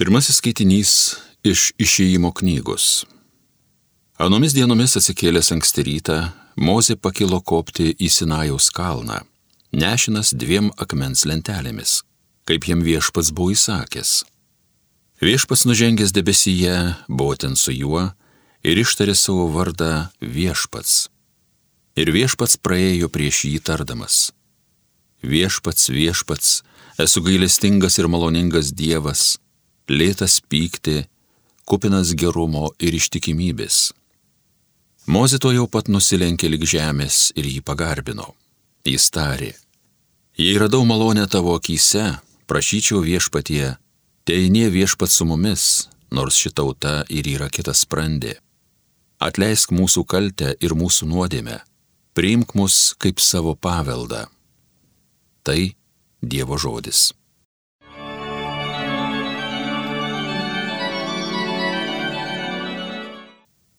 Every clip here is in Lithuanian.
Pirmasis skaitinys iš išėjimo knygos. Anomis dienomis atsikėlęs anksti rytą, Mozė pakilo kopti į Sinajaus kalną, nešinas dviem akmens lentelėmis, kaip jam viešpats buvo įsakęs. Viešpats nužengęs debesyje buvo ten su juo ir ištarė savo vardą viešpats. Ir viešpats praėjo prieš jį tardamas. Viešpats, viešpats, esu gailestingas ir maloningas Dievas, lėtas pykti, kupinas gerumo ir ištikimybės. Mozė to jau pat nusilenkė lik žemės ir jį pagarbino. Jis tarė, jei radau malonę tavo akise, prašyčiau viešpatie, teinė viešpat su mumis, nors ši tauta ir yra kitas sprendė. Atleisk mūsų kaltę ir mūsų nuodėmę, priimk mus kaip savo paveldą. Tai Dievo žodis.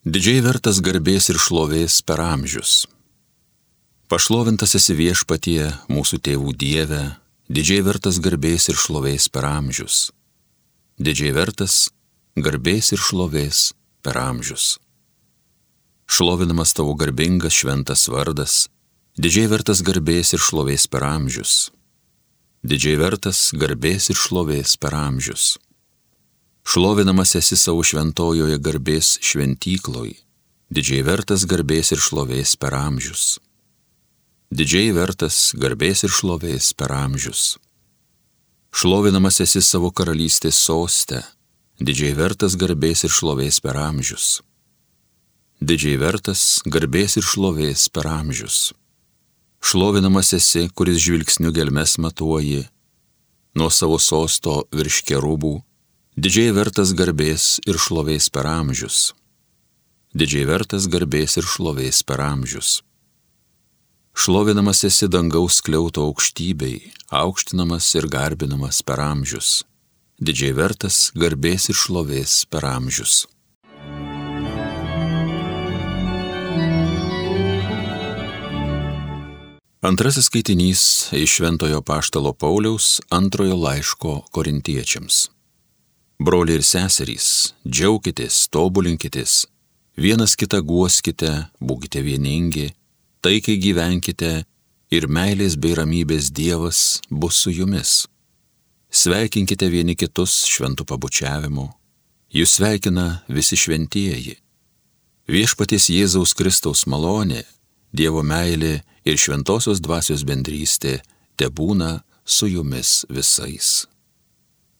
Didžiai vertas garbės ir šlovės per amžius. Pašlovintas esi viešpatie mūsų tėvų Dieve, didžiai vertas garbės ir šlovės per amžius. Didžiai vertas garbės ir šlovės per amžius. Šlovinamas tavo garbingas šventas vardas, didžiai vertas garbės ir šlovės per amžius. Didžiai vertas garbės ir šlovės per amžius Šlovinamas esi savo šventojoje garbės šventykloj, didžiai vertas garbės ir šlovės per amžius. Didžiai vertas garbės ir šlovės per amžius. Šlovinamas esi savo karalystės soste, didžiai vertas garbės ir šlovės per amžius. Didžiai vertas garbės ir šlovės per amžius. Šlovinamas esi, kuris žvilgsniu gelmes matuoji, nuo savo sosto virš kerubų Didžiai vertas garbės ir šlovės per amžius. Didžiai vertas garbės ir šlovės per amžius. Šlovinamas esi dangaus kliauto aukštybei, aukštinamas ir garbinamas per amžius. Didžiai vertas garbės ir šlovės per amžius. Antrasis skaitinys iš Šventojo Paštalo Pauliaus antrojo laiško korintiečiams. Broliai ir seserys, džiaukitės, tobulinkitės, vienas kitą guoskite, būkite vieningi, taikiai gyvenkite ir meilės bei ramybės Dievas bus su jumis. Sveikinkite vieni kitus šventų pabučiavimu, jūs sveikina visi šventieji. Viešpaties Jėzaus Kristaus malonė, Dievo meilė ir šventosios dvasios bendrystė te būna su jumis visais.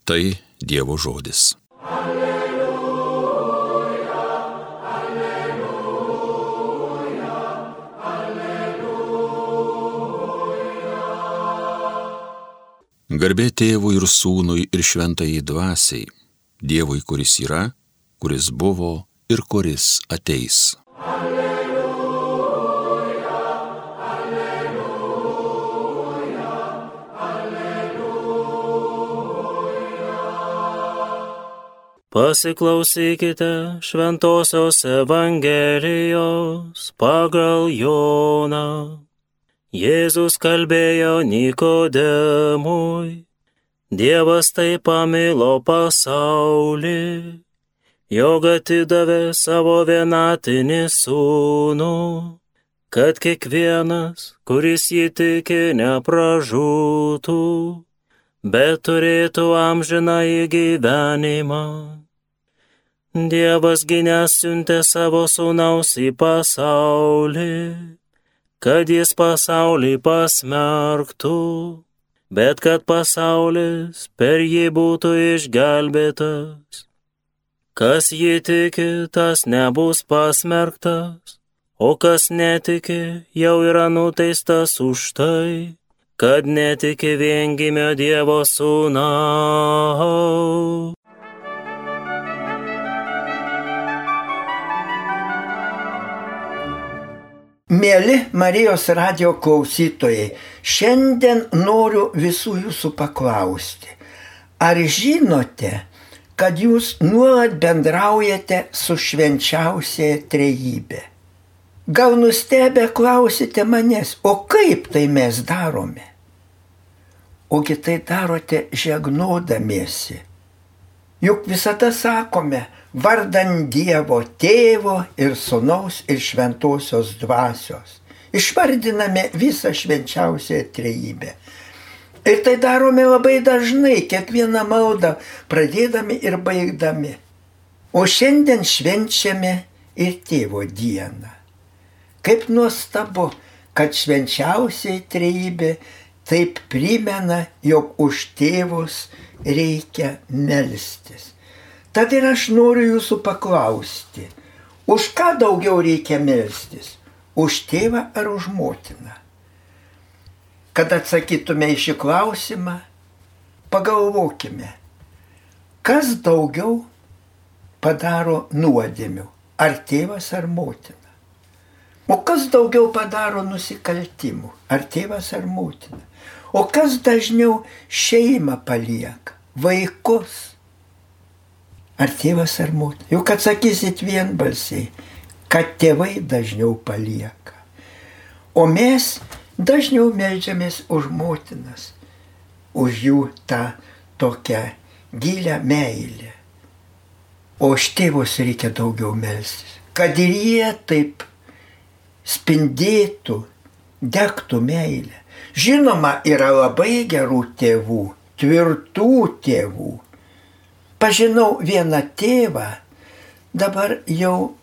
Tai Dievo žodis. Alleluja, alleluja, alleluja. Garbė tėvui ir sūnui ir šventai dvasiai, Dievui, kuris yra, kuris buvo ir kuris ateis. Pasiklausykite Šventojios Evangelijos pagal Joną. Jėzus kalbėjo Nikodemui, Dievas taip pamilo pasaulį, jog atidavė savo vienatinį sūnų, kad kiekvienas, kuris jį tiki, nepražūtų, bet turėtų amžiną įgyvenimą. Dievas gynęs siuntė savo sūnaus į pasaulį, kad jis pasaulį pasmerktų, bet kad pasaulis per jį būtų išgelbėtas. Kas jį tiki, tas nebus pasmerktas, o kas netiki, jau yra nuteistas už tai, kad netiki viengimio Dievo sūnau. Mėly Marijos radio klausytojai, šiandien noriu visų jūsų paklausti, ar žinote, kad jūs nuolat bendraujate su švenčiausiaja trejybė? Gal nustebę klausite manęs, o kaip tai mes darome? Ogi tai darote žegnodamiesi, Juk visada sakome, vardan Dievo tėvo ir sunaus ir šventosios dvasios. Išvardiname visą švenčiausią trejybę. Ir tai darome labai dažnai, kiekvieną maldą pradėdami ir baigdami. O šiandien švenčiame ir tėvo dieną. Kaip nuostabu, kad švenčiausiai trejybė taip primena, jog už tėvus reikia melstis. Tad ir aš noriu jūsų paklausti, už ką daugiau reikia melstis? Už tėvą ar už motiną? Kad atsakytume į šį klausimą, pagalvokime, kas daugiau padaro nuodėmių, ar tėvas ar motina? O kas daugiau padaro nusikaltimų, ar tėvas ar motina? O kas dažniau šeimą palieka, vaikus? Ar tėvas ar motina? Juk atsakysit vienbalsiai, kad tėvai dažniau palieka. O mes dažniau melžiamės už motinas, už jų tą tokią gilę meilę. O už tėvus reikia daugiau melstis, kad ir jie taip spindėtų, degtų meilę. Žinoma, yra labai gerų tėvų, tvirtų tėvų. Pažinau vieną tėvą, dabar jau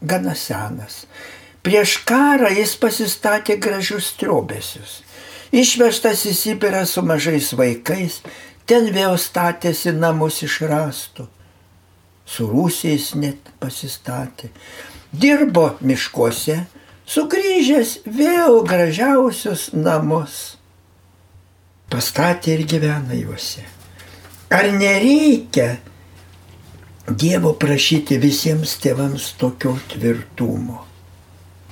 gana senas. Prieš karą jis pasistatė gražius triobesius. Išvežtas į Sibirą su mažais vaikais, ten vėl statėsi namus iš rastų. Su rūsiais net pasistatė. Dirbo miškuose, sugrįžęs vėl gražiausius namus. Pastatė ir gyvena juose. Ar nereikia Dievo prašyti visiems tėvams tokio tvirtumo?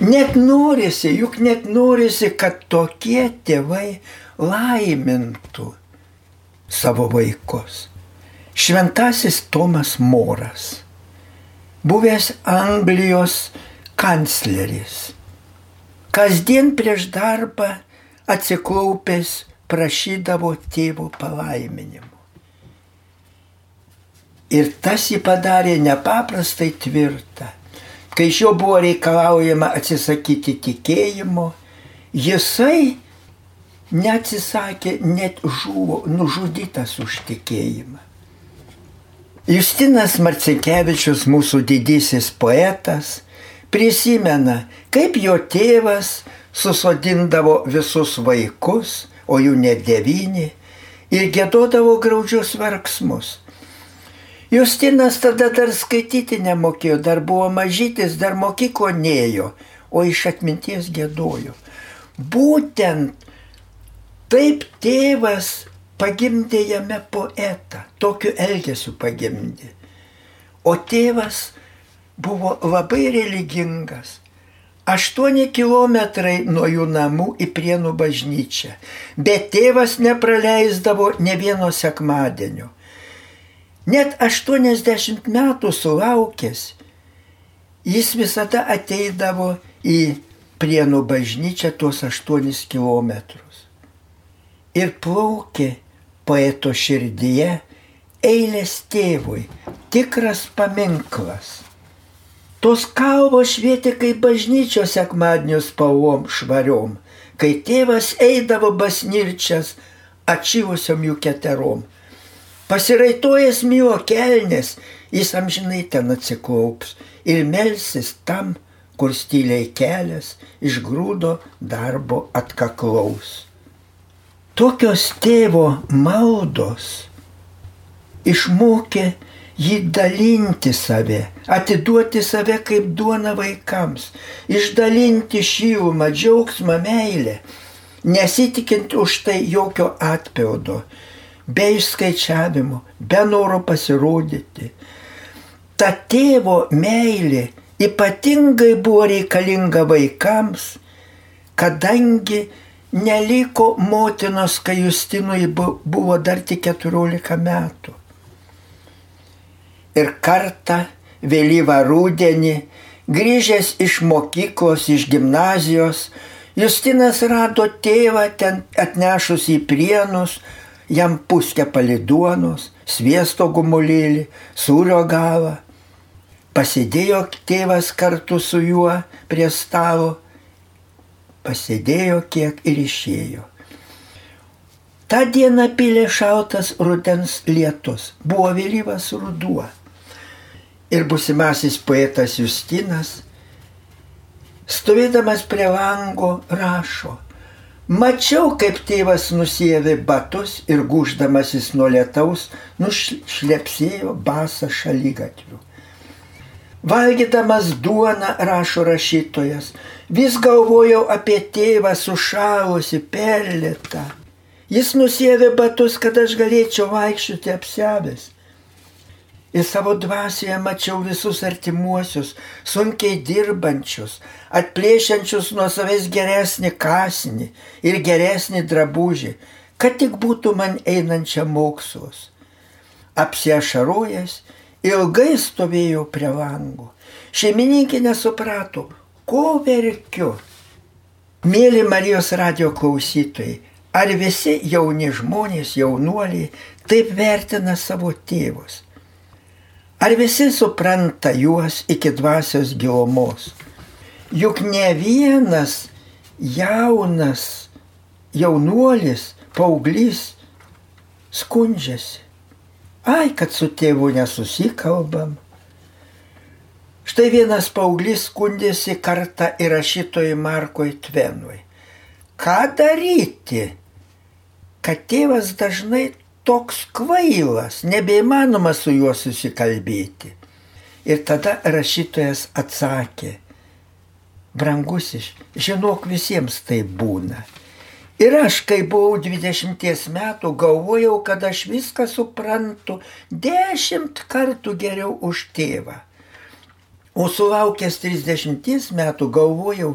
Net norisi, juk net norisi, kad tokie tėvai laimintų savo vaikus. Šventasis Tomas Moras, buvęs Anglijos kancleris, kasdien prieš darbą atsiklaupęs prašydavo tėvo palaiminimo. Ir tas jį padarė nepaprastai tvirtą. Kai iš jo buvo reikalaujama atsisakyti tikėjimo, jisai neatsisakė, net žuvo, nužudytas už tikėjimą. Justinas Marcinkevičius, mūsų didysis poetas, prisimena, kaip jo tėvas susodindavo visus vaikus, o jų net devyni, ir gėdodavo graudžius verksmus. Justinas tada dar skaityti nemokėjo, dar buvo mažytis, dar mokyklo neėjo, o iš atminties gėdojo. Būtent taip tėvas pagimdė jame poetą, tokiu elgesiu pagimdė. O tėvas buvo labai religingas. Aštuoni kilometrai nuo jų namų į Prienų bažnyčią, bet tėvas nepraleisdavo ne vieno sekmadienio. Net 80 metų sulaukęs, jis visada ateidavo į Prienų bažnyčią tuos 8 kilometrus. Ir plaukė poeto širdyje eilės tėvui, tikras paminklas. Tos kalvos švietė kaip bažnyčios sekmadienio spalvom švariom, kai tėvas eidavo basnirčias atšyvusiom jų keterom. Pasiraitojęs mio kelnes, jis amžinai ten atsiklaups ir melsis tam, kur styliai kelias iš grūdo darbo atkaklaus. Tokios tėvo maldos išmokė jį dalinti save, atiduoti save kaip duona vaikams, išdalinti šilumą, džiaugsmą, meilę, nesitikint už tai jokio atpildo, be išskaičiavimo, be noro pasirodyti. Ta tėvo meilė ypatingai buvo reikalinga vaikams, kadangi neliko motinos, kai Justinui buvo dar tik 14 metų ir kartą vėlyvą rūdienį, grįžęs iš mokyklos, iš gimnazijos, Justinas rado tėvą ten atnešus į prienus, jam puskę paliduonos, sviesto gumulėlį, sūrio galą. Pasėdėjo tėvas kartu su juo prie stalo, pasėdėjo kiek ir išėjo. Ta diena pilė šaltas rudens lietus, buvo vėlyvas ruduo. Ir busimasis poetas Justinas, stovėdamas prie lango, rašo – Mačiau, kaip tėvas nusėvė batus ir guždamasis nuo lietaus nušlepsėjo basą šalygatvių. Valgydamas duoną, rašo rašytojas, vis galvojau apie tėvą sušalusi perlėtą. Jis nusėvė batus, kad aš galėčiau vaikščioti apsevęs. Ir savo dvasioje mačiau visus artimuosius, sunkiai dirbančius, atplėšiančius nuo savęs geresnį kasnį ir geresnį drabužį, kad tik būtų man einančia mokslus. Apsiašarojęs, ilgai stovėjau prie langų. Šeimininkė nesuprato, ko verkiu. Mėly Marijos radio klausytojai, ar visi jauni žmonės, jaunuoliai taip vertina savo tėvus? Ar visi supranta juos iki dvasios gilumos? Juk ne vienas jaunas jaunuolis, paauglys skundžiasi. Ai, kad su tėvu nesusikalbam. Štai vienas paauglys skundėsi kartą įrašytojui Markui Tvenui. Ką daryti, kad tėvas dažnai toks kvailas, nebeįmanoma su juo susikalbėti. Ir tada rašytojas atsakė, brangusis, žinok, visiems tai būna. Ir aš, kai buvau 20 metų, galvojau, kad aš viską suprantu dešimt kartų geriau už tėvą. O sulaukęs 30 metų galvojau,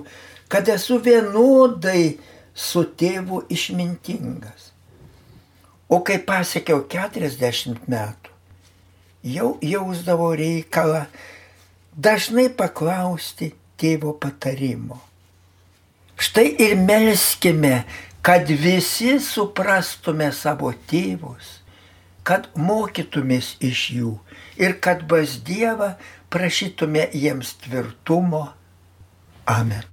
kad esu vienodai su tėvu išmintingas. O kai pasiekiau 40 metų, jau jausdavau reikalą dažnai paklausti tėvo patarimo. Štai ir melskime, kad visi suprastume savo tėvus, kad mokytumės iš jų ir kad pas Dievą prašytume jiems tvirtumo. Amen.